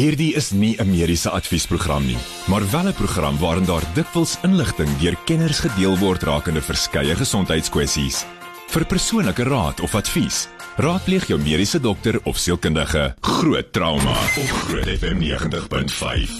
Hierdie is nie 'n mediese adviesprogram nie, maar wel 'n program waarin daar dikwels inligting deur kenners gedeel word rakende verskeie gesondheidskwessies. Vir persoonlike raad of advies, raadpleeg jou mediese dokter of sielkundige. Groot trauma op Groot FM 90.5.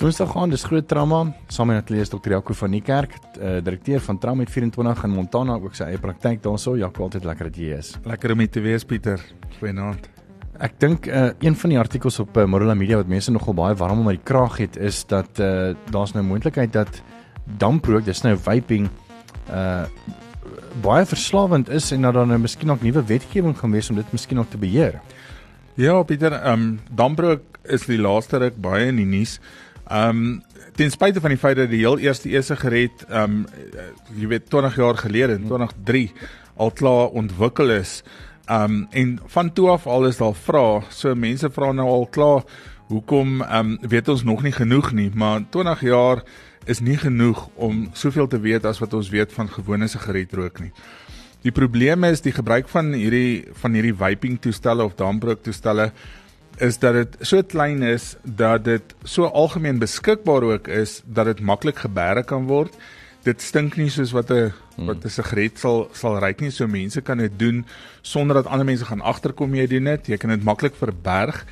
Woensdag gaan dis groot trauma saam met atlees Dr. Jaco van die kerk, uh, direkteur van Trauma 24 in Montana ook sy eie praktyk daarso. Jaco altyd lekker dat jy is. Lekker om te wees Pieter. Goeienaand. Ek dink uh, een van die artikels op uh, Morula Media wat mense nogal baie warm om uit die kraag het is dat uh, daar's nou moontlikheid dat damprook, dis nou vaping uh baie verslawend is en dat daar nou miskien ook nuwe wetgewing gaan wees om dit miskien ook te beheer. Ja, Pieter, ehm um, damprook is die laaste ruk baie in die nuus. Ehm um, ten spyte van die feit dat die heel eerste e-sigaret ehm um, jy weet 20 jaar gelede in 2003 al klaar ontwikkel is. Um en van toe af al is daar vra, so mense vra nou al klaar hoekom um weet ons nog nie genoeg nie, maar 20 jaar is nie genoeg om soveel te weet as wat ons weet van gewone sigaretrook nie. Die probleem is die gebruik van hierdie van hierdie vaping toestelle of damprook toestelle is dat dit so klein is dat dit so algemeen beskikbaar ook is dat dit maklik gebeere kan word dit stink nie soos wat 'n wat 'n sigaret sal sal ryk nie. So mense kan dit doen sonder dat ander mense gaan agterkom jy doen dit. Jy kan dit maklik verberg.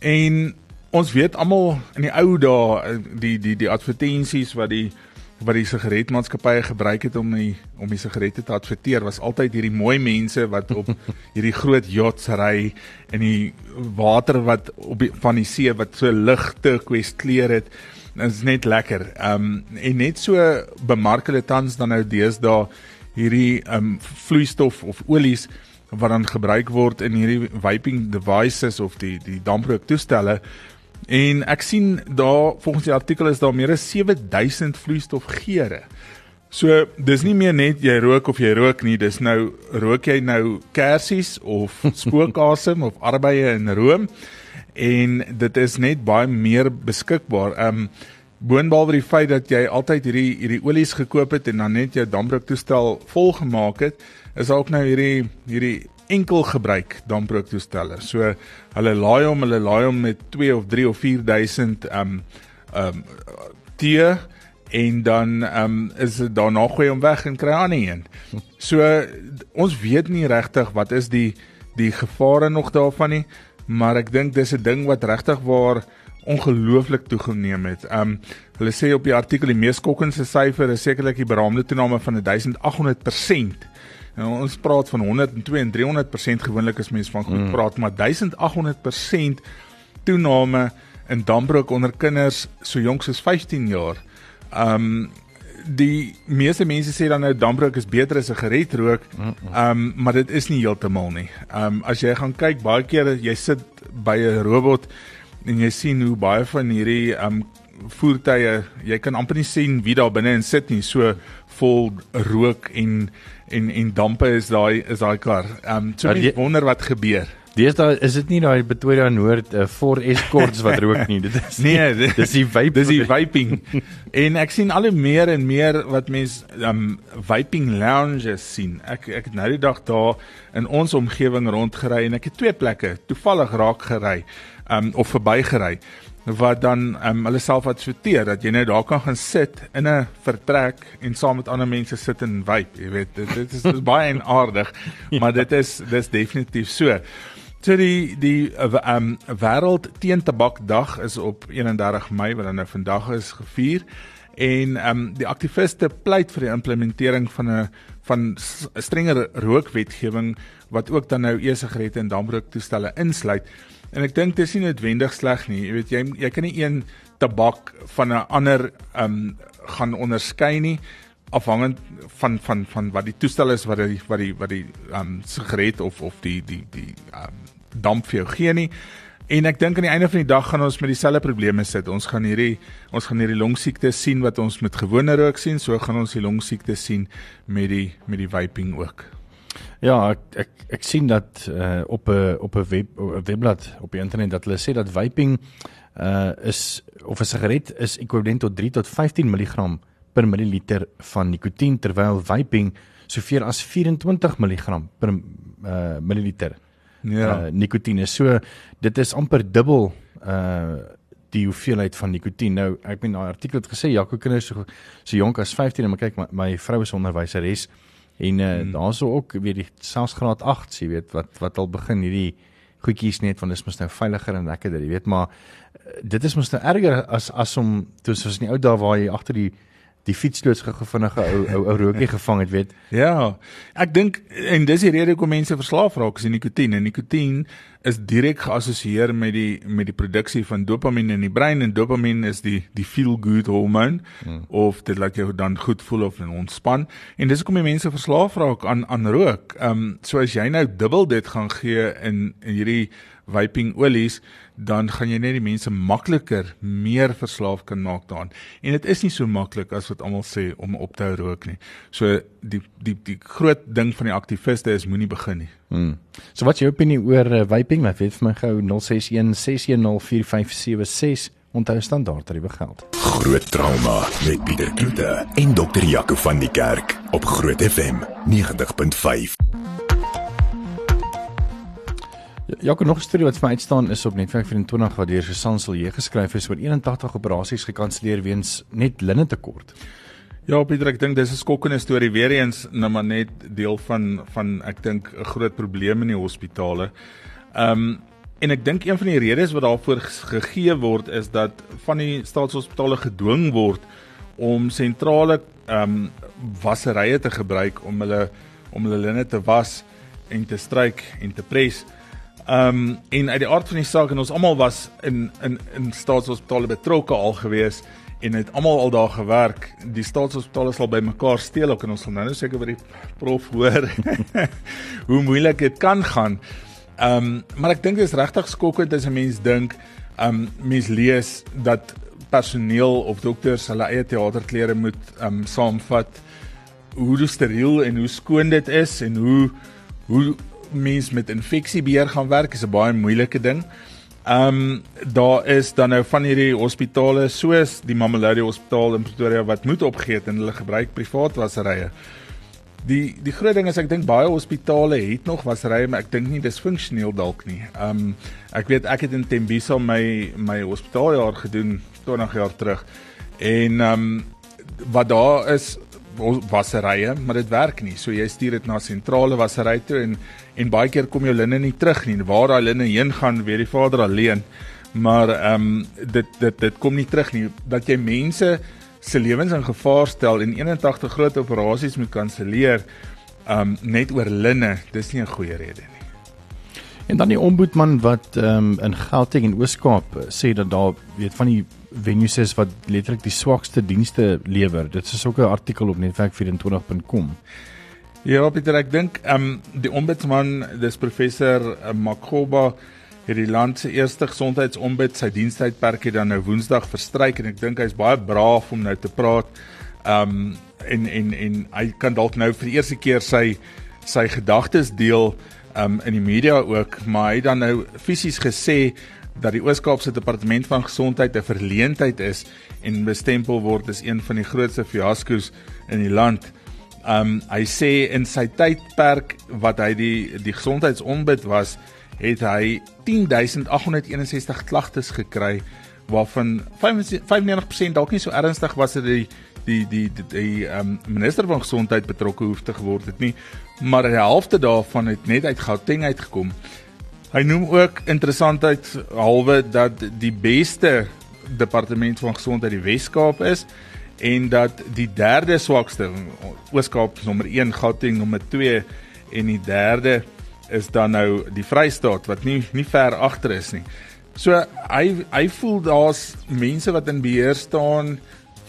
En ons weet almal in die ou dae die die die advertensies wat die wat die sigaretmaatskappye gebruik het om die om die sigarette te adverteer was altyd hierdie mooi mense wat op hierdie groot yachts ry en die water wat op die, van die see wat so ligte kweskleur het Dit is net lekker. Ehm um, en net so bemark hulle tans dan nou deesdae hierdie ehm um, vloeistof of olies wat dan gebruik word in hierdie vaping devices of die die damprook toestelle. En ek sien daar volgens die artikel is daar meer as 7000 vloeistofgeure. So dis nie meer net jy rook of jy rook nie, dis nou rook jy nou kersies of spookasem of arbeie in room en dit is net baie meer beskikbaar. Ehm um, boonbehalwe die feit dat jy altyd hierdie hierdie olies gekoop het en dan net jou damprooktoestel vol gemaak het, is ook nou hierdie hierdie enkel gebruik damprooktoestelle. So hulle laai hom, hulle laai hom met 2 of 3 of 4000 ehm um, ehm um, tee en dan ehm um, is dit daarna gooi hom weg en kry aan een. So ons weet nie regtig wat is die die gevare nog daarvan nie maar ek dink dis 'n ding wat regtig waar ongelooflik toegeneem het. Um hulle sê op die artikel die mees skokkende syfer is sekerlik die beraamde toename van 1800%. Nou ons praat van 102 en 300% gewoonlik as mense van goed mm. praat, maar 1800% toename in dambrook onder kinders so jonk soos 15 jaar. Um die meeste mense sê dan nou dambrook is beter as 'n sigaret rook. Ehm um, maar dit is nie heeltemal nie. Ehm um, as jy gaan kyk baie keer jy sit by 'n robot en jy sien hoe baie van hierdie ehm um, voertuie, jy kan amper nie sien wie daar binne in sit nie. So vol rook en en en dampe is daai is daai kar. Ehm um, so jy wonder wat gebeur. Deesdae is dit nie daai Pretoria Noord uh, Ford Escorts wat rook nie. Dit is nee, dit, dis die vape, dis die vaping. en ek sien al hoe meer en meer wat mense um vaping lounges sien. Ek ek het nou die dag daar in ons omgewing rondgery en ek het twee plekke toevallig raak gery um of verbygery wat dan um hulle self adverteer dat jy net daar kan gaan sit in 'n vertrek en saam met ander mense sit en vape, jy weet dit, dit is, is baie aardig, maar dit is dis definitief so. So die die um, wêreld teen tabakdag is op 31 Mei wat dan nou vandag is gevier en um, die aktiviste pleit vir die implementering van 'n van strenger rookwetgewing wat ook dan nou e-sigarette en damrooktoestelle insluit. En ek dink dis nie noodwendig sleg nie. Jy weet jy jy kan nie een tabak van 'n ander um, gaan onderskei nie afhangend van van van wat die toestel is wat die wat die wat die um, sigaret of of die die die um, damp vir jou gee nie. En ek dink aan die einde van die dag gaan ons met dieselfde probleme sit. Ons gaan hierdie ons gaan hierdie longsiekte sien wat ons met gewone rook sien, so gaan ons die longsiekte sien met die met die vaping ook. Ja, ek ek, ek sien dat uh, op 'n op 'n web op webblad op die internet dat hulle sê dat vaping uh is of 'n sigaret is ekwivalent tot 3 tot 15 mg per milliliter van nikotien terwyl vaping soveel as 24 mg per uh, milliliter Ja. uh, nikotien is. So dit is amper dubbel uh die hoeveelheid van nikotien. Nou ek meen daai artikel het gesê Jaco kinders so so jonk as 15 en maar kyk my, my vrou is onderwyseres en uh, hmm. daarso ook weet jy selfs graad 8 jy weet wat wat al begin hierdie goedjies net van dis mos nou veiliger en lekkerder jy weet maar dit is mos nou erger as as om toe soos in die ou dae waar jy agter die die fietsloods gou vinnige ou ou ou rookie gevang het weet Ja. Ek dink en dis die rede hoekom mense verslaaf raak is die nikotien. En nikotien is direk geassosieer met die met die produksie van dopamien in die brein en dopamien is die die feel good hormoon hmm. of dit laat jou dan goed voel of ontspan. En dis hoekom die mense verslaaf raak aan aan rook. Ehm um, so as jy nou dubbel dit gaan gee in in hierdie vaping olies dan gaan jy net die mense makliker meer verslaaf kan maak daaraan. En dit is nie so maklik as wat almal sê om op te hou rook nie. So die die die groot ding van die aktiviste is moenie begin nie. Hmm. So wat is jou opinie oor uh, vaping? Laat weet vir my gou 061 6104576. Onthou standaard tariewe geld. Groot trauma met Pieter Kloete en dokter Jaco van die Kerk op Groot FM 90.5. Jaco nog 'n storie wat vir my uitstaan is op Netwerk 24 waar deur Susan Silje geskryf is oor 81 operasies gekanselleer weens net linnetekort. Ja, Pieter, ek dink dis 'n skokkende storie weer eens, nou maar net deel van van ek dink 'n groot probleem in die hospitale. Ehm um, en ek dink een van die redes wat daarvoor gegee word is dat van die staatshospitale gedwing word om sentrale ehm um, wasserye te gebruik om hulle om hulle linne te was en te stryk en te pres. Ehm um, en uit die aard van die saak en ons almal was in in in staatshospitale betrokke al gewees en het almal al daar gewerk. Die staatshospitale sal by mekaar steel ook en ons nou nou seker by die prof hoor hoe moeilik dit kan gaan. Ehm um, maar ek dink dit is regtig skokkend as 'n mens dink ehm um, mens lees dat personeel of dokters hulle eie teaterklere moet ehm um, saamvat hoe steriel en hoe skoon dit is en hoe hoe mens met infeksiebeheer gaan werk is 'n baie moeilike ding. Ehm um, daar is dan nou van hierdie hospitale soos die Mamelodi Hospitaal in Pretoria wat moet opgee en hulle gebruik privaat wasserye. Die die groot ding is ek dink baie hospitale het nog wasserye, maar ek dink nie dis funksioneel dalk nie. Ehm um, ek weet ek het in Tembisa my my hospitaaljaar gedoen 20 jaar terug. En ehm um, wat daar is wasserye, maar dit werk nie. So jy stuur dit na sentrale wassery toe en en baie keer kom jou linne nie terug nie. Waar daai linne heen gaan, weet die vader alleen. Maar ehm um, dit dit dit kom nie terug nie dat jy mense se lewens in gevaar stel en 81 groot operasies moet kanselleer ehm um, net oor linne. Dis nie 'n goeie rede nie. En dan die ombudsman wat ehm um, in Gauteng en Oos-Kaap sê dat daar weet van die venues is wat letterlik die swakste dienste lewer. Dit is ook 'n artikel op netwerk24.com. Ja, Pieter, ek dink ehm um, die ombudsman, dis professor uh, Makoba het die land se eerste gesondheidsombud sy dienstydperk het dan nou Woensdag verstryk en ek dink hy's baie braaf om nou te praat. Ehm um, en en en hy kan dalk nou vir die eerste keer sy sy gedagtes deel ehm um, in die media ook, maar hy dan nou fisies gesê dat die Oos-Kaapse Departement van Gesondheid 'n verleentheid is en bestempel word as een van die grootste fiasko's in die land. Um hy sê in sy tydperk wat hy die die gesondheidsombud was, het hy 10861 klagtes gekry waarvan 95% dalk nie so ernstig was dat die die die die, die um minister van gesondheid betrokke hoef te geword het nie, maar die helfte daarvan het net uit Gauteng uitgekom. Hy noem ook interessantheid halwe dat die beste departement van gesondheid die Wes-Kaap is en dat die derde swakste Oos-Kaap nommer 1, Gauteng nommer 2 en die derde is dan nou die Vrystaat wat nie nie ver agter is nie. So hy hy voel daar's mense wat in beheer staan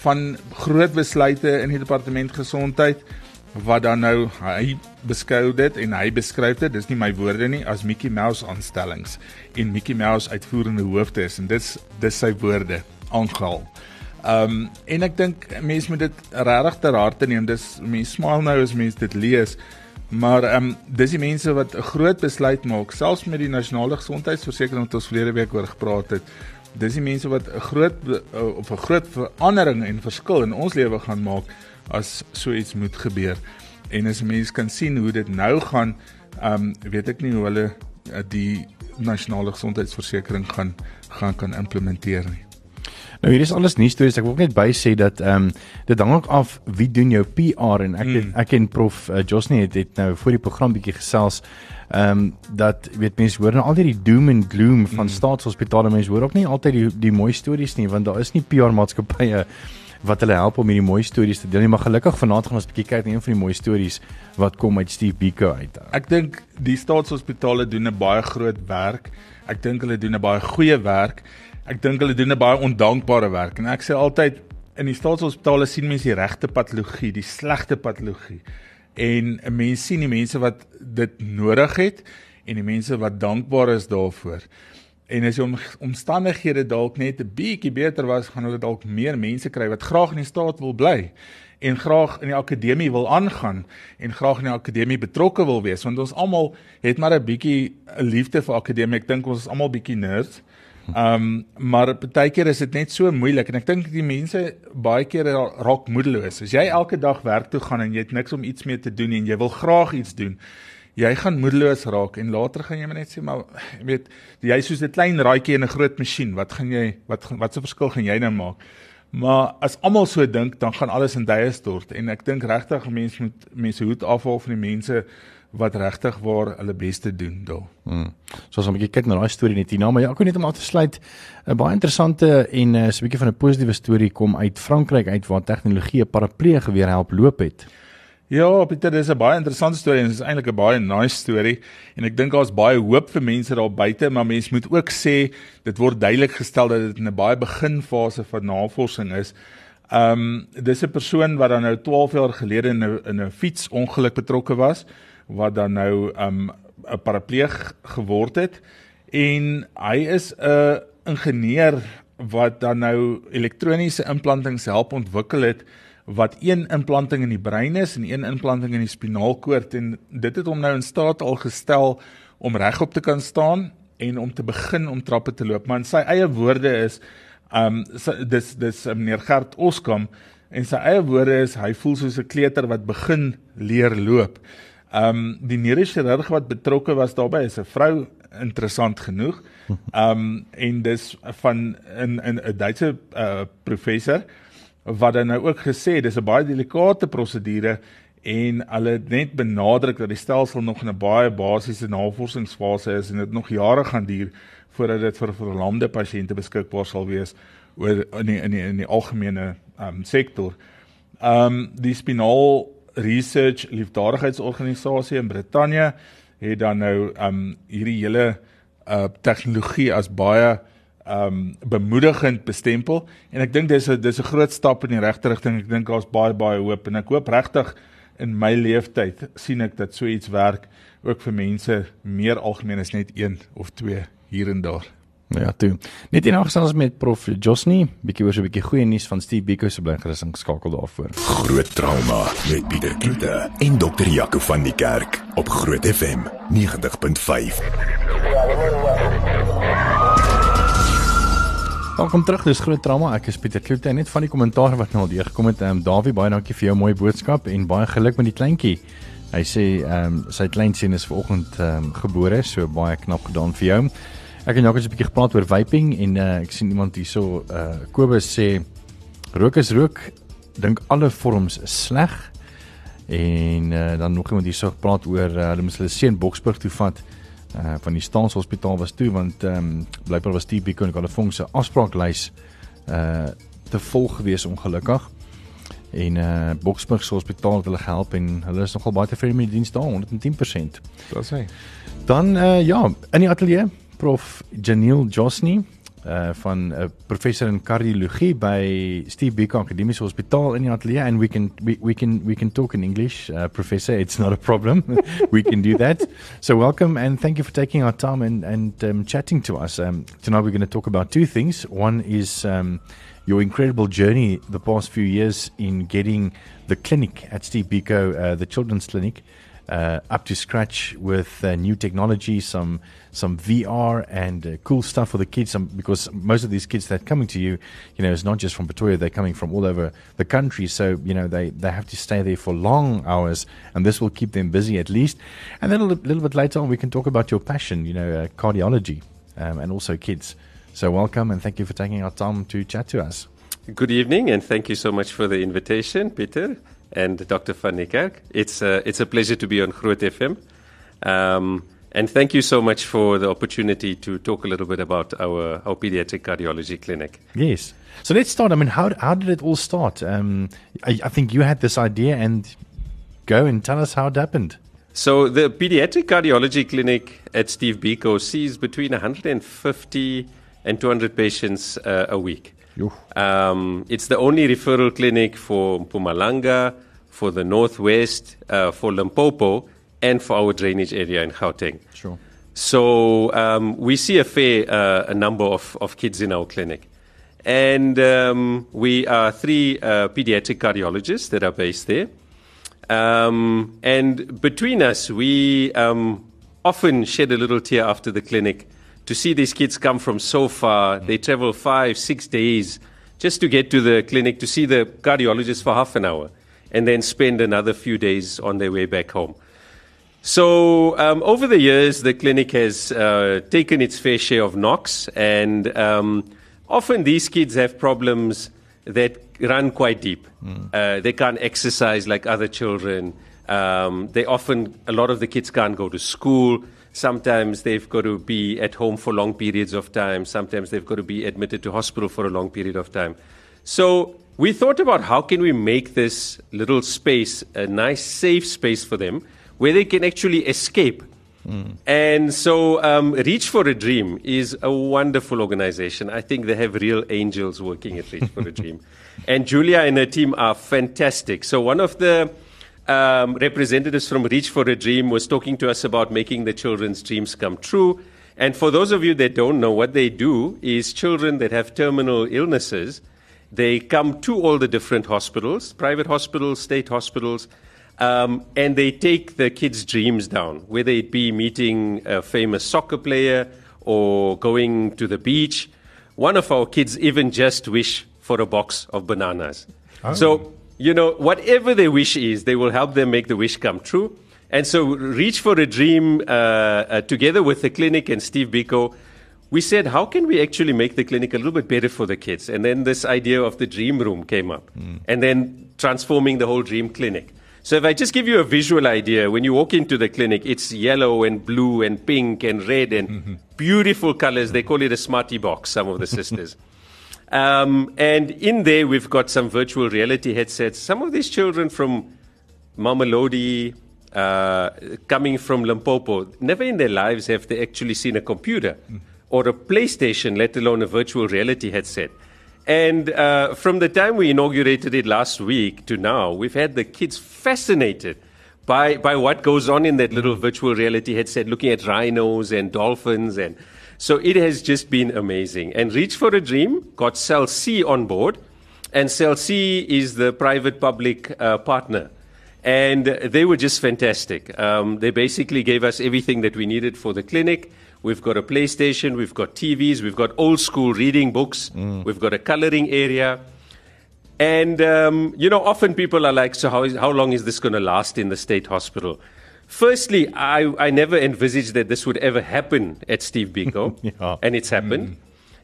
van groot besluite in die departement gesondheid wat dan nou hy beskou dit en hy beskryf dit dis nie my woorde nie as Mickey Mouse aanstellings en Mickey Mouse uitvoerende hoofde is en dis dis sy woorde aangehaal. Ehm um, en ek dink mense moet dit regtig ter harte neem. Dis mense smaal nou as mense dit lees. Maar ehm um, dis die mense wat 'n groot besluit maak, selfs met die nasionale gesondheidsversekering wat ons verlede week oor gepraat het. Dis die mense wat 'n groot op 'n groot verandering en verskil in ons lewe gaan maak as so iets moet gebeur. En as mense kan sien hoe dit nou gaan, ehm um, weet ek nie hoe hulle uh, die nasionale gesondheidsversekering gaan gaan kan implementeer nie. Nou hier is alles nuus stories. Ek wil net by sê dat ehm um, dit hang ook af wie doen jou PR en ek mm. ek en prof uh, Josnie het, het nou voor die program bietjie gesels ehm um, dat weet mense hoor nou altyd die doom and gloom van mm. staatshospitale mense hoor ook nie altyd die die mooi stories nie want daar is nie PR maatskappye wat hulle help om hierdie mooi stories te deel nie maar gelukkig vanaand gaan ons 'n bietjie kyk na een van die mooi stories wat kom uit Steve Biko uit. Ek dink die staatshospitale doen 'n baie groot werk. Ek dink hulle doen 'n baie goeie werk. Ek dink hulle doen 'n baie ondankbare werk en ek sê altyd in die staatshospitale sien mense die regte patologie, die slegte patologie en mense sien die mense wat dit nodig het en die mense wat dankbaar is daarvoor. En as die om, omstandighede dalk net 'n bietjie beter was, gaan hulle dalk meer mense kry wat graag in die staat wil bly en graag in die akademie wil aangaan en graag in die akademie betrokke wil wees want ons almal het maar 'n bietjie 'n liefde vir akademie. Ek dink ons is almal bietjie nerds. Ehm um, maar baie keer is dit net so moeilik en ek dink die mense baie keer raak moedeloos. As jy elke dag werk toe gaan en jy het niks om iets mee te doen en jy wil graag iets doen, jy gaan moedeloos raak en later gaan jy net sê maar jy weet jy soos 'n klein raadjie in 'n groot masjien, wat gaan jy wat wat se verskil gaan jy nou maak? Maar as almal so dink, dan gaan alles in duie stort en ek dink regtig mense moet mense hoed afhaal van die mense wat regtig waar hulle beste doen daar. Hmm. So as ons 'n bietjie kyk na daai storie net hierna, maar ja, ek wil net om af te sluit 'n baie interessante en eh, 'n uh, bietjie van 'n positiewe storie kom uit Frankryk uit waar tegnologie 'n paraplee geweer help loop het. Ja, Pieter, dis 'n baie interessante storie en dit is eintlik 'n baie nice storie en ek dink daar's baie hoop vir mense daar buite, maar mense moet ook sê dit word duidelik gestel dat dit in 'n baie beginfase van navorsing is. Ehm um, dis 'n persoon wat dan nou 12 jaar gelede in 'n in 'n fietsongeluk betrokke was wat dan nou um 'n parapleeg geword het en hy is 'n ingenieur wat dan nou elektroniese implantings help ontwikkel het wat een implanting in die brein is en een implanting in die spinaalkoord en dit het hom nou in staat al gestel om regop te kan staan en om te begin om trappe te loop. Maar in sy eie woorde is um dis dis meneer Gert Oskam en sy eie woorde is hy voel soos 'n kleuter wat begin leer loop. Um, die neurochirurg wat betrokke was daarbey is 'n vrou interessant genoeg. Um, en dis van in in 'n Duitse uh, professor wat dan nou ook gesê dis 'n baie delikate prosedure en hulle net benadruk dat die stelsel nog in 'n baie basiese navorsingsfase is en dit nog jare gaan duur voordat dit vir verlamde pasiënte beskikbaar sal wees oor in die, in die, in die algemene ehm um, sektor. Ehm um, die spinaal Research Liefdadigheidsorganisasie in Brittanje het dan nou um hierdie hele uh tegnologie as baie um bemoedigend bestempel en ek dink dis 'n dis 'n groot stap in die regte rigting. Ek dink daar's baie baie hoop en ek hoop regtig in my lewenstyd sien ek dat so iets werk ook vir mense meer algemeen as net een of twee hier en daar. Ja, toe. Net in gesels met prof Josny, bietjie oor so 'n bietjie goeie nuus van Steve Biko se blinkerissing skakel daarvoor. Groot trauma met Pieter Kloete en dokter Jaco van die Kerk op Groot FM 90.5. Welkom terug, dis Groot Trauma. Ek is Pieter Kloete net van die kommentaar wat nou al deurgekom het, ehm um, Dawie, baie dankie vir jou mooi boodskap en baie geluk met die kleintjie. Hy sê ehm um, sy kleinseun is vanoggend ehm um, gebore, so baie knap gedaan vir jou. Ek en Jacques het 'n bietjie gepraat oor vaping en uh, ek sien iemand hierso uh Kobus sê rook is rook, dink alle vorms is sleg. En uh, dan nog iemand hierso gepraat oor uh, hulle moes hulle seun Boksburg toe vat uh van die staatshospitaal was toe want ehm um, blykbaar was TB kon hulle vonk se afspraaklys uh te volg gewees ongelukkig. En uh Boksburg se hospitaal het hulle gehelp en hulle is nogal baie tevrede met die diens daar 110%. Dit sê. Dan uh ja, in die ateljee prof Janiel Josny uh van 'n uh, professor in kardiologie by Steve Biko Akademiese Hospitaal in die ateljee. And we can we, we can we can talk in English uh, professor. It's not a problem. We can do that. So welcome and thank you for taking our time and and um, chatting to us. Um, tonight we're going to talk about two things. One is um, your incredible journey the past few years in getting the clinic at Steve Biko uh, the children's clinic uh, up to scratch with uh, new technology, some some VR and uh, cool stuff for the kids. Some, because most of these kids that are coming to you, you know, it's not just from Pretoria; they're coming from all over the country. So you know, they they have to stay there for long hours, and this will keep them busy at least. And then a little, little bit later on, we can talk about your passion, you know, uh, cardiology, um, and also kids. So welcome and thank you for taking our time to chat to us. Good evening, and thank you so much for the invitation, Peter and Dr. Van Niekerk. It's a, it's a pleasure to be on Groot FM. Um, and thank you so much for the opportunity to talk a little bit about our, our pediatric cardiology clinic. Yes. So let's start. I mean, how, how did it all start? Um, I, I think you had this idea, and go and tell us how it happened. So, the pediatric cardiology clinic at Steve Biko sees between 150 and 200 patients uh, a week. Um, it's the only referral clinic for Mpumalanga, for the Northwest, uh, for Limpopo, and for our drainage area in Gauteng. Sure. So um, we see a fair uh, a number of, of kids in our clinic. And um, we are three uh, pediatric cardiologists that are based there. Um, and between us, we um, often shed a little tear after the clinic to see these kids come from so far. They travel five, six days just to get to the clinic to see the cardiologist for half an hour and then spend another few days on their way back home. So, um, over the years, the clinic has uh, taken its fair share of knocks, and um, often these kids have problems that run quite deep. Mm. Uh, they can't exercise like other children. Um, they often, a lot of the kids can't go to school. Sometimes they've got to be at home for long periods of time. Sometimes they've got to be admitted to hospital for a long period of time. So we thought about how can we make this little space a nice, safe space for them where they can actually escape. Mm. And so, um, Reach for a Dream is a wonderful organization. I think they have real angels working at Reach for a Dream. And Julia and her team are fantastic. So, one of the um, representatives from Reach for a Dream was talking to us about making the children's dreams come true. And for those of you that don't know, what they do is children that have terminal illnesses, they come to all the different hospitals, private hospitals, state hospitals, um, and they take the kids' dreams down, whether it be meeting a famous soccer player or going to the beach. One of our kids even just wish for a box of bananas. Oh. So you know, whatever their wish is, they will help them make the wish come true. And so, Reach for a Dream, uh, uh, together with the clinic and Steve Biko, we said, how can we actually make the clinic a little bit better for the kids? And then this idea of the dream room came up, mm. and then transforming the whole dream clinic. So, if I just give you a visual idea, when you walk into the clinic, it's yellow and blue and pink and red and mm-hmm. beautiful colors. They call it a smarty box, some of the sisters. Um, and in there, we've got some virtual reality headsets. Some of these children from Mamelodi, uh, coming from Limpopo, never in their lives have they actually seen a computer mm. or a PlayStation, let alone a virtual reality headset. And uh, from the time we inaugurated it last week to now, we've had the kids fascinated by, by what goes on in that little virtual reality headset, looking at rhinos and dolphins and so it has just been amazing. And Reach for a Dream got Cell C on board, and Cell C is the private public uh, partner. And they were just fantastic. Um, they basically gave us everything that we needed for the clinic. We've got a PlayStation, we've got TVs, we've got old school reading books, mm. we've got a coloring area. And, um, you know, often people are like, so how, is, how long is this going to last in the state hospital? Firstly, I, I never envisaged that this would ever happen at Steve Biko, yeah. and it's happened. Mm.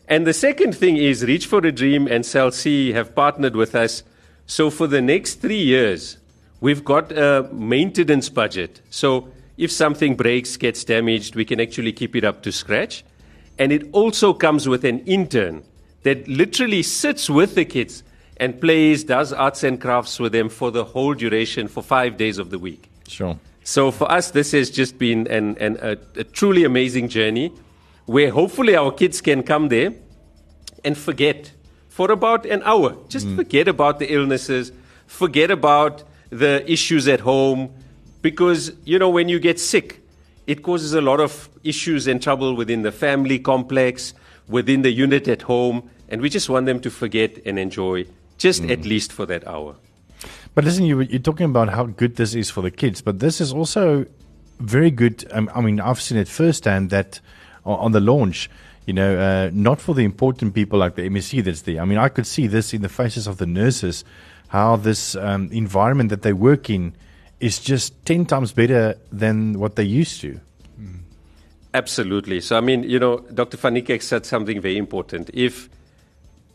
And the second thing is Reach for a Dream and Cell C have partnered with us. So for the next three years, we've got a maintenance budget. So if something breaks, gets damaged, we can actually keep it up to scratch. And it also comes with an intern that literally sits with the kids and plays, does arts and crafts with them for the whole duration for five days of the week. Sure. So for us, this has just been an, an, a, a truly amazing journey where hopefully our kids can come there and forget for about an hour. Just mm. forget about the illnesses, forget about the issues at home, because, you know, when you get sick, it causes a lot of issues and trouble within the family complex, within the unit at home, and we just want them to forget and enjoy just mm. at least for that hour. But listen, you, you're talking about how good this is for the kids, but this is also very good. Um, I mean, I've seen it firsthand that on, the launch, you know, uh, not for the important people like the MSc that's there. I mean, I could see this in the faces of the nurses, how this um, environment that they work in is just 10 times better than what they used to. Absolutely. So, I mean, you know, Dr. Van Niekerk said something very important. If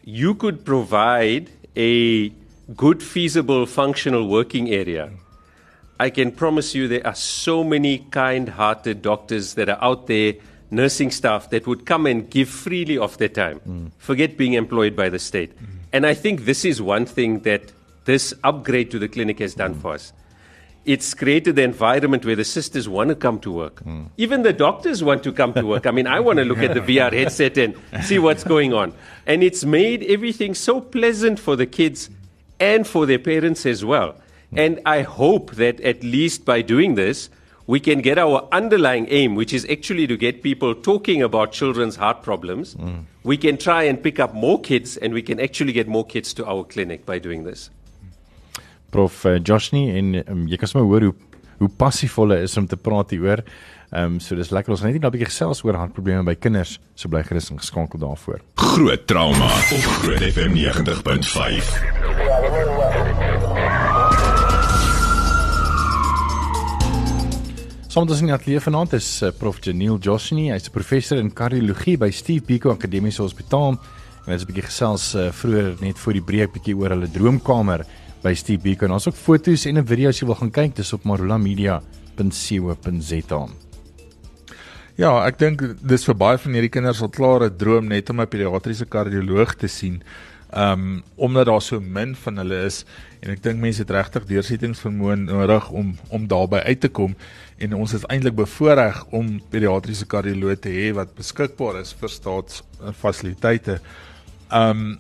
you could provide a good, feasible, functional working area, I can promise you there are so many kind hearted doctors that are out there, nursing staff, that would come and give freely of their time. Mm. Forget being employed by the state. Mm. And I think this is one thing that this upgrade to the clinic has done mm. for us it's created the environment where the sisters want to come to work. Mm. Even the doctors want to come to work. I mean, I want to look at the VR headset and see what's going on. And it's made everything so pleasant for the kids and for their parents as well. And I hope that at least by doing this, we can get our underlying aim, which is actually to get people talking about children's heart problems. Mm. We can try and pick up more kids, and we can actually get more kids to our clinic by doing this. Prof uh, Josh nie en um, jy kan sommer hoor hoe hoe passief hulle is om te praat hieroor. Ehm um, so dis lekker ons net nie 'n bietjie gesels oor hartprobleme by kinders. So bly gerus geskakel daarvoor. Groot trauma op Groot FM 90.5. Soms in die ateljee vanaand is uh, Prof Janiel Joshni, hy's 'n professor in kardiologie by Steve Biko Akademiese Hospitaal. En hy's 'n bietjie gesels uh, vroeër net voor die breek bietjie oor hulle droomkamer by Steve Beacon. Ons ook foto's en 'n video as jy wil gaan kyk, dis op marulamedia.co.za. Ja, ek dink dis vir baie van hierdie kinders al klaar 'n droom net om 'n pediatriese kardioloog te sien. Um omdat daar so min van hulle is en ek dink mense het regtig deursettingsvermoë nodig om om daarby uit te kom en ons is eintlik bevoordeel om pediatriese kardioloog te hê wat beskikbaar is vir staatsfasiliteite. Um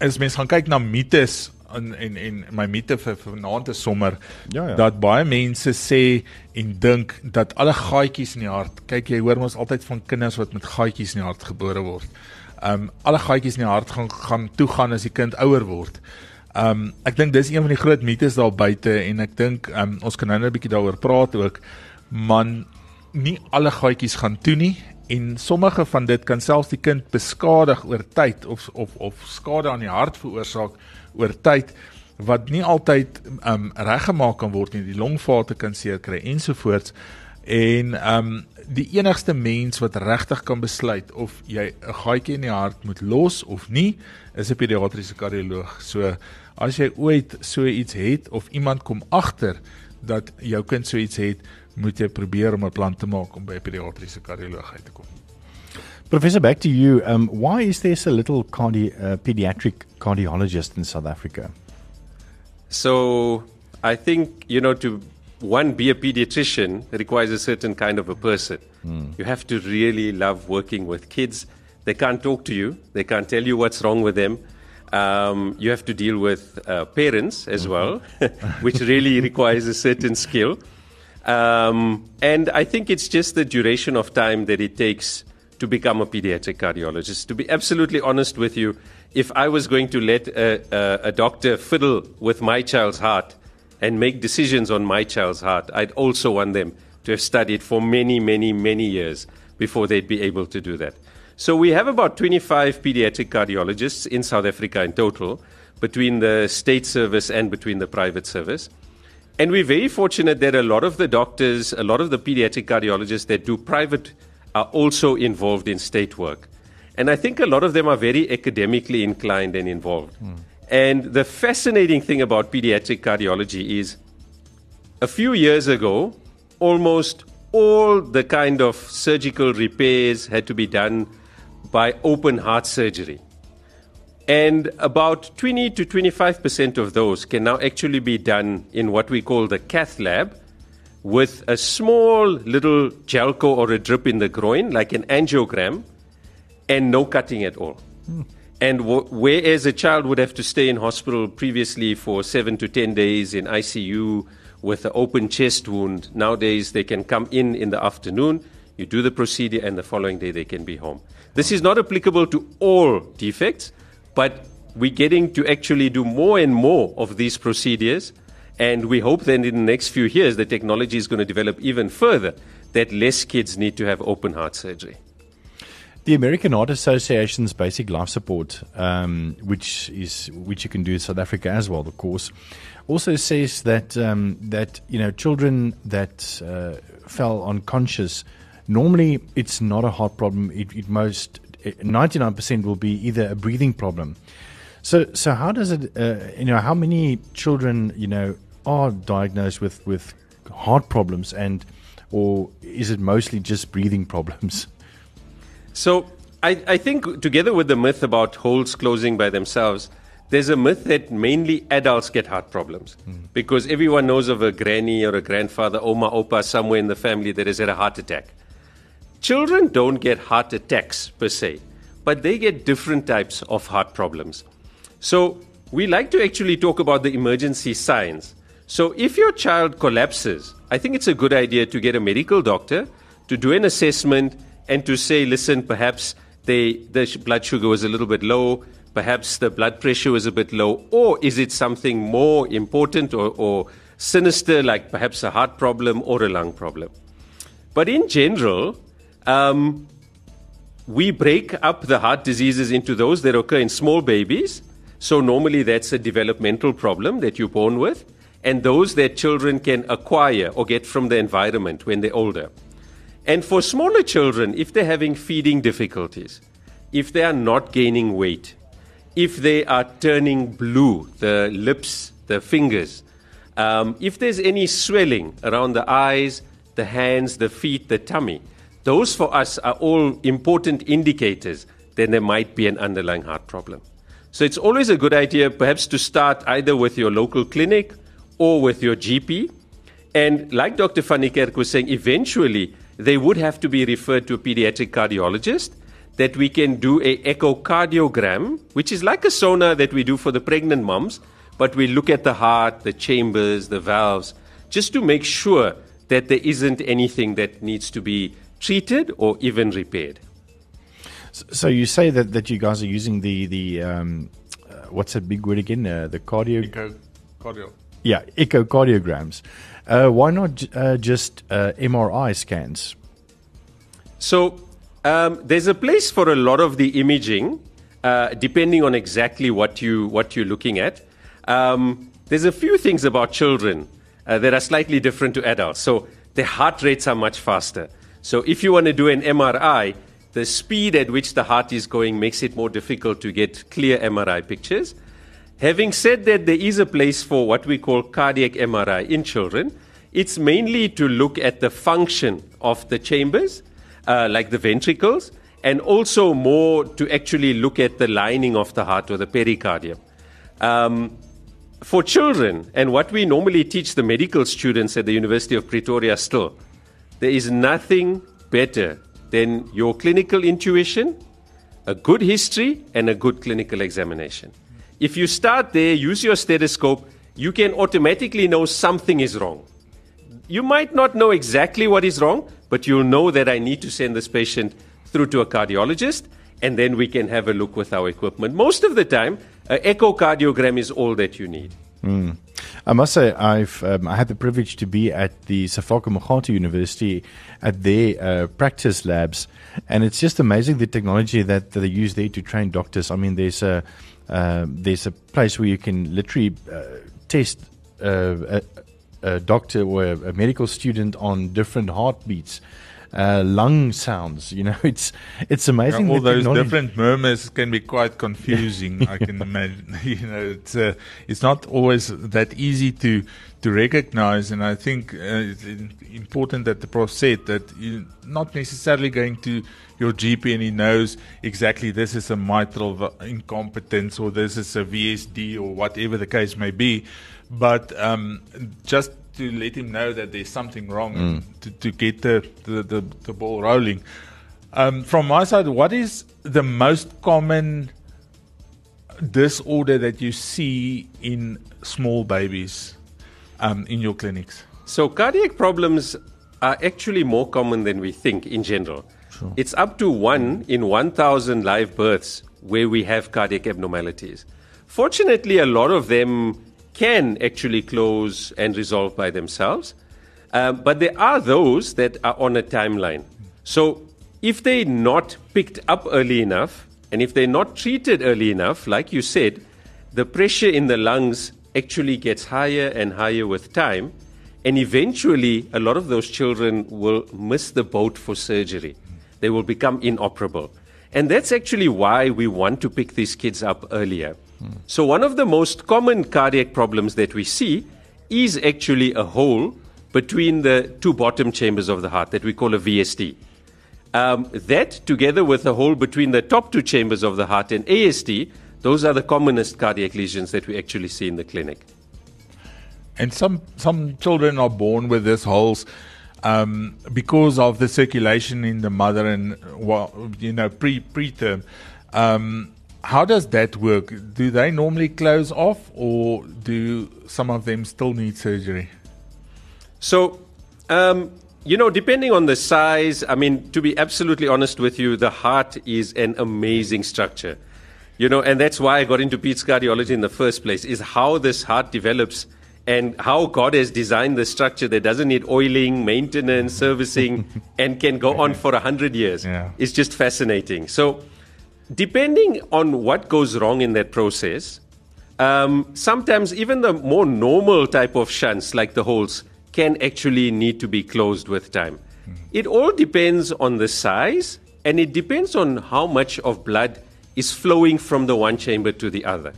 as mens gaan kyk na mites en en en my mite vir vanaand is sommer ja, ja. dat baie mense sê en dink dat alle gaatjies in die hart kyk jy hoor ons altyd van kinders wat met gaatjies in die hart gebore word. Um alle gaatjies in die hart gaan gaan toe gaan as die kind ouer word. Um ek dink dis een van die groot mites daar buite en ek dink um ons kan nou net 'n bietjie daaroor praat ook. Man nie alle gaatjies gaan toe nie en sommige van dit kan selfs die kind beskadig oor tyd of of of skade aan die hart veroorsaak oor tyd wat nie altyd um reggemaak kan word nie. Die longvate kan seer kry ensovoorts en um die enigste mens wat regtig kan besluit of jy 'n gaatjie in die hart moet los of nie is 'n pediatriese kardioloog so as jy ooit so iets het of iemand kom agter dat jou kind so iets het moet jy probeer om 'n plan te maak om by 'n pediatriese kardioloog uit te kom Professor, back to you. Um, why is there so little cardi- uh, pediatric cardiologist in South Africa? So, I think, you know, to one, be a pediatrician requires a certain kind of a person. Mm. You have to really love working with kids. They can't talk to you, they can't tell you what's wrong with them. Um, you have to deal with uh, parents as mm-hmm. well, which really requires a certain skill. Um, and I think it's just the duration of time that it takes to become a pediatric cardiologist. To be absolutely honest with you, if I was going to let a, a, a, doctor fiddle with my child's heart and make decisions on my child's heart, I'd also want them to have studied for many, many, many years before they'd be able to do that. So we have about 25 pediatric cardiologists in South Africa in total, between the state service and between the private service. And we're very fortunate that a lot of the doctors, a lot of the pediatric cardiologists that do private are also involved in state work. And I think a lot of them are very academically inclined and involved. Mm. And the fascinating thing about pediatric cardiology is a few years ago, almost all the kind of surgical repairs had to be done by open heart surgery. And about 20 to 25% of those can now actually be done in what we call the cath lab, with a small little Jelco or a drip in the groin, like an angiogram, and no cutting at all. Hmm. And w- whereas a child would have to stay in hospital previously for seven to ten days in ICU with an open chest wound, nowadays they can come in in the afternoon, you do the procedure, and the following day they can be home. This is not applicable to all defects, but we're getting to actually do more and more of these procedures And we hope that in the next few years, the technology is going to develop even further, that less kids need to have open heart surgery. The American Heart Association's basic life support, um, which is which you can do in South Africa as well, of course, also says that um, that you know children that uh, fell unconscious, normally it's not a heart problem. It, it most ninety nine percent will be either a breathing problem. So so how does it uh, you know how many children you know are diagnosed with with heart problems and or is it mostly just breathing problems? So I, I think together with the myth about holes closing by themselves, there's a myth that mainly adults get heart problems mm. because everyone knows of a granny or a grandfather, oma, opa, somewhere in the family that has had a heart attack. Children don't get heart attacks per se, but they get different types of heart problems. So we like to actually talk about the emergency signs. So if your child collapses, I think it's a good idea to get a medical doctor to do an assessment and to say, listen, perhaps they, the blood sugar was a little bit low, perhaps the blood pressure was a bit low, or is it something more important or, or sinister, like perhaps a heart problem or a lung problem? But in general, um, we break up the heart diseases into those that occur in small babies. So normally that's a developmental problem that you're born with, and those that children can acquire or get from the environment when they're older. And for smaller children, if they're having feeding difficulties, if they are not gaining weight, if they are turning blue, the lips, the fingers, um, if there's any swelling around the eyes, the hands, the feet, the tummy, those for us are all important indicators that there might be an underlying heart problem. So it's always a good idea perhaps to start either with your local clinic or with your GP. And like Dr. Van was saying, eventually they would have to be referred to a pediatric cardiologist that we can do a echocardiogram, which is like a sonar that we do for the pregnant moms, but we look at the heart, the chambers, the valves, just to make sure that there isn't anything that needs to be treated or even repaired. So you say that, that you guys are using the the um, uh, what's that big word again? Uh, the cardio. Echo, cardio. Yeah, echocardiograms. Uh, why not uh, just uh, MRI scans? So um, there's a place for a lot of the imaging, uh, depending on exactly what you what you're looking at. Um, there's a few things about children uh, that are slightly different to adults. So their heart rates are much faster. So if you want to do an MRI, the speed at which the heart is going makes it more difficult to get clear MRI pictures. Having said that, there is a place for what we call cardiac MRI in children. It's mainly to look at the function of the chambers, uh, like the ventricles, and also more to actually look at the lining of the heart or the pericardium. Um, for children, and what we normally teach the medical students at the University of Pretoria still, there is nothing better than your clinical intuition, a good history, and a good clinical examination. If you start there, use your stethoscope, you can automatically know something is wrong. You might not know exactly what is wrong, but you'll know that I need to send this patient through to a cardiologist, and then we can have a look with our equipment. Most of the time, an echocardiogram is all that you need. Mm. I must say, I've um, I had the privilege to be at the Sefako Makgatho University at their uh, practice labs, and it's just amazing the technology that, that they use there to train doctors. I mean, there's a uh, there's a place where you can literally uh, test uh, a, a, doctor or a, a, medical student on different heartbeats. Uh, lung sounds, you know, it's it's amazing. Yeah, all those technology. different murmurs can be quite confusing. I can imagine. You know, it's uh, it's not always that easy to to recognize, and I think it's important that the prof said that you're not necessarily going to your GP and he knows exactly this is a mitral incompetence or this is a VSD or whatever the case may be. But um, just to let him know that there's something wrong mm. to, to, get the, the, the, the ball rolling. Um, from my side, what is the most common disorder that you see in small babies um, in your clinics? So, cardiac problems are actually more common than we think in general. Sure. It's up to one in 1,000 live births where we have cardiac abnormalities. Fortunately, a lot of them can actually close and resolve by themselves. Um, but there are those that are on a timeline. So if they're not picked up early enough, and if they're not treated early enough, like you said, the pressure in the lungs actually gets higher and higher with time. And eventually, a lot of those children will miss the boat for surgery. They will become inoperable. And that's actually why we want to pick these kids up earlier. So, one of the most common cardiac problems that we see is actually a hole between the two bottom chambers of the heart that we call a VSD. Um, that, together with a hole between the top two chambers of the heart and ASD, those are the commonest cardiac lesions that we actually see in the clinic. And some some children are born with these holes um, because of the circulation in the mother and well, you know pre preterm. Um, how does that work? Do they normally close off, or do some of them still need surgery? So, um, you know, depending on the size, I mean, to be absolutely honest with you, the heart is an amazing structure. You know, and that's why I got into peds cardiology in the first place, is how this heart develops and how God has designed the structure that doesn't need oiling, maintenance, servicing, and can go on for a hundred years. Yeah. It's just fascinating. So, depending on what goes wrong in that process, um, sometimes even the more normal type of shunts, like the holes, can actually need to be closed with time. It all depends on the size and it depends on how much of blood is flowing from the one chamber to the other.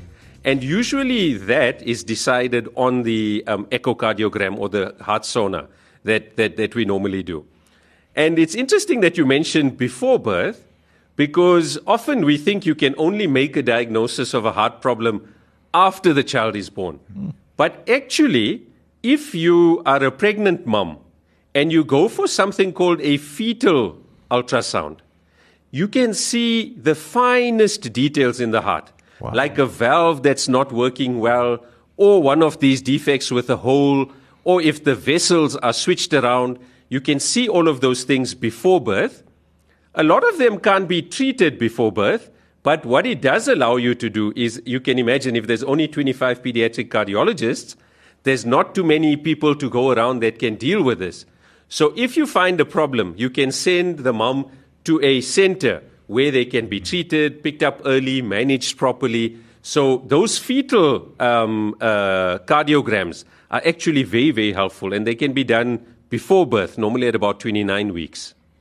And usually that is decided on the um, echocardiogram or the heart sonar that, that, that we normally do. And it's interesting that you mentioned before birth because often we think you can only make a diagnosis of a heart problem after the child is born. But actually, if you are a pregnant mom and you go for something called a fetal ultrasound, you can see the finest details in the heart, Wow. like a valve that's not working well, or one of these defects with a hole, or if the vessels are switched around. You can see all of those things before birth. A lot of them can't be treated before birth, but what it does allow you to do is you can imagine if there's only 25 pediatric cardiologists, there's not too many people to go around that can deal with this. So if you find a problem, you can send the mom to a center where they can be treated, picked up early, managed properly. So those fetal um, uh, cardiograms are actually very, very helpful, and they can be done before birth, normally at about 29 weeks.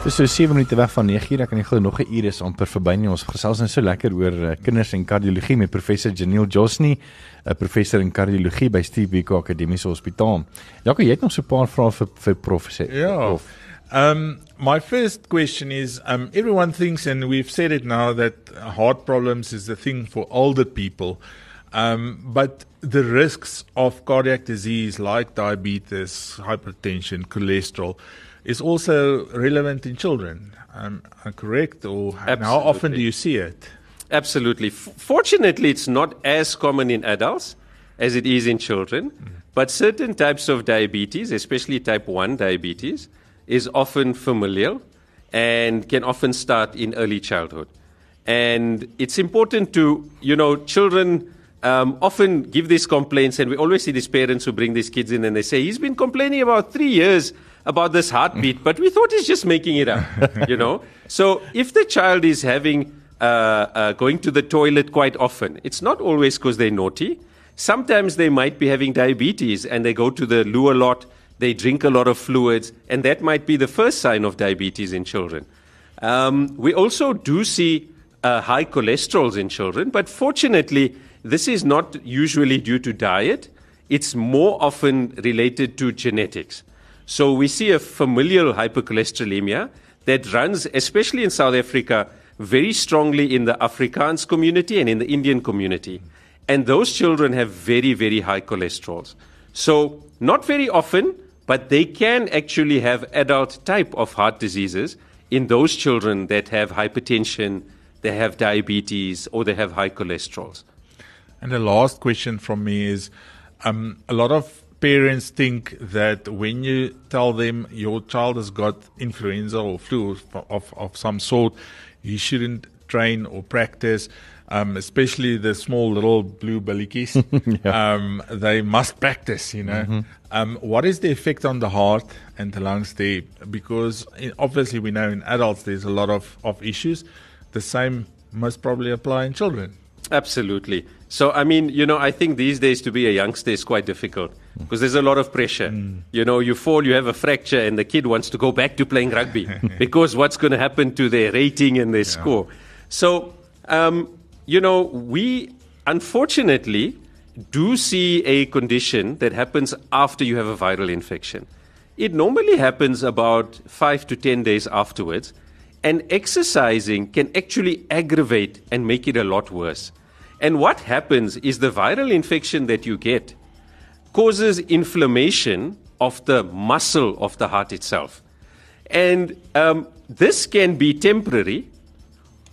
Dis so 7 minute weg van 9uur. Ek kan nie glo nog 'n uur is amper verby nie. Ons gesels nou so lekker oor uh, kinders en kardiologie met professor Janiel Josny, 'n professor in kardiologie by Steve Biko Akademiese Hospitaal. Jaco, jy het nog so 'n paar vrae vir vir professor. Yeah. Um, my first question is um, everyone thinks, and we've said it now, that heart problems is the thing for older people. Um, but the risks of cardiac disease like diabetes, hypertension, cholesterol is also relevant in children. Um, correct? Or and how often do you see it? Absolutely. F- fortunately, it's not as common in adults as it is in children, but certain types of diabetes, especially type 1 diabetes, is often familial and can often start in early childhood. And it's important to, you know, children um, often give these complaints, and we always see these parents who bring these kids in and they say, He's been complaining about three years about this heartbeat, but we thought he's just making it up, you know? So if the child is having uh, uh, going to the toilet quite often. It's not always because they're naughty. Sometimes they might be having diabetes and they go to the loo a lot, they drink a lot of fluids, and that might be the first sign of diabetes in children. Um, we also do see uh, high cholesterols in children, but fortunately, this is not usually due to diet. It's more often related to genetics. So we see a familial hypercholesterolemia that runs, especially in South Africa, very strongly in the Afrikaans community and in the Indian community. And those children have very, very high cholesterols. So, not very often, but they can actually have adult type of heart diseases in those children that have hypertension, they have diabetes, or they have high cholesterols. And the last question from me is um, a lot of parents think that when you tell them your child has got influenza or flu of, of some sort, you shouldn't train or practice. Um, especially the small little blue bellies, yeah. um, they must practice, you know. Mm-hmm. Um, what is the effect on the heart and the lungs there? Because obviously we know in adults there's a lot of, of issues. The same must probably apply in children. Absolutely. So, I mean, you know, I think these days to be a youngster is quite difficult because there's a lot of pressure. Mm. You know, you fall, you have a fracture, and the kid wants to go back to playing rugby because what's going to happen to their rating and their yeah. score? So, um, you know, we unfortunately do see a condition that happens after you have a viral infection. It normally happens about five to 10 days afterwards, and exercising can actually aggravate and make it a lot worse. And what happens is the viral infection that you get causes inflammation of the muscle of the heart itself. And um, this can be temporary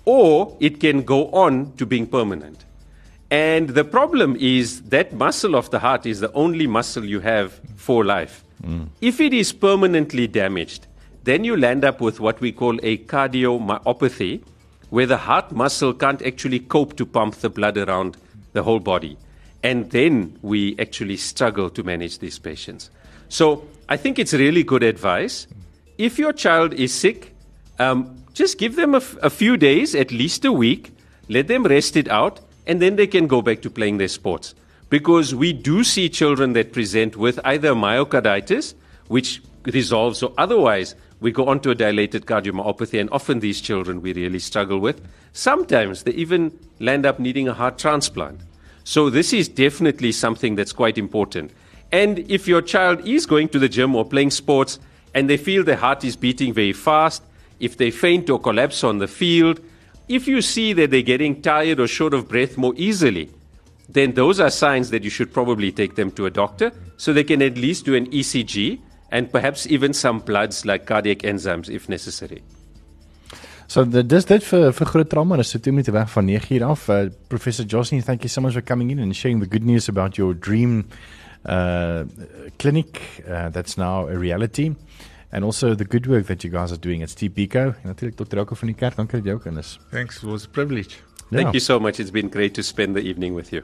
or it can go on to being permanent. And the problem is that muscle of the heart is the only muscle you have for life. Mm. If it is permanently damaged, then you'll end up with what we call a cardiomyopathy, where the heart muscle can't actually cope to pump the blood around the whole body. And then we actually struggle to manage these patients. So I think it's really good advice. If your child is sick, um, just give them a, a few days, at least a week, let them rest it out, and then they can go back to playing their sports. Because we do see children that present with either myocarditis, which resolves, or otherwise we go on to a dilated cardiomyopathy, and often these children we really struggle with. Sometimes they even land up needing a heart transplant. So, this is definitely something that's quite important. And if your child is going to the gym or playing sports and they feel their heart is beating very fast, if they faint or collapse on the field, if you see that they're getting tired or short of breath more easily, then those are signs that you should probably take them to a doctor so they can at least do an ECG and perhaps even some bloods like cardiac enzymes if necessary. So the, dis dit vir vir groot trauma is so 2 minute weg van 9 uur af. Uh, Professor Josie, thank you so much for coming in and sharing the good news about your dream uh clinic uh, that's now a reality and also the good work that you guys are doing at Steve Biko. Natuurlik Dr. Rauko van die kerk. Dankie dat jy ook in is. Thanks, it was a privilege. Thank yeah. you so much. It's been great to spend the evening with you.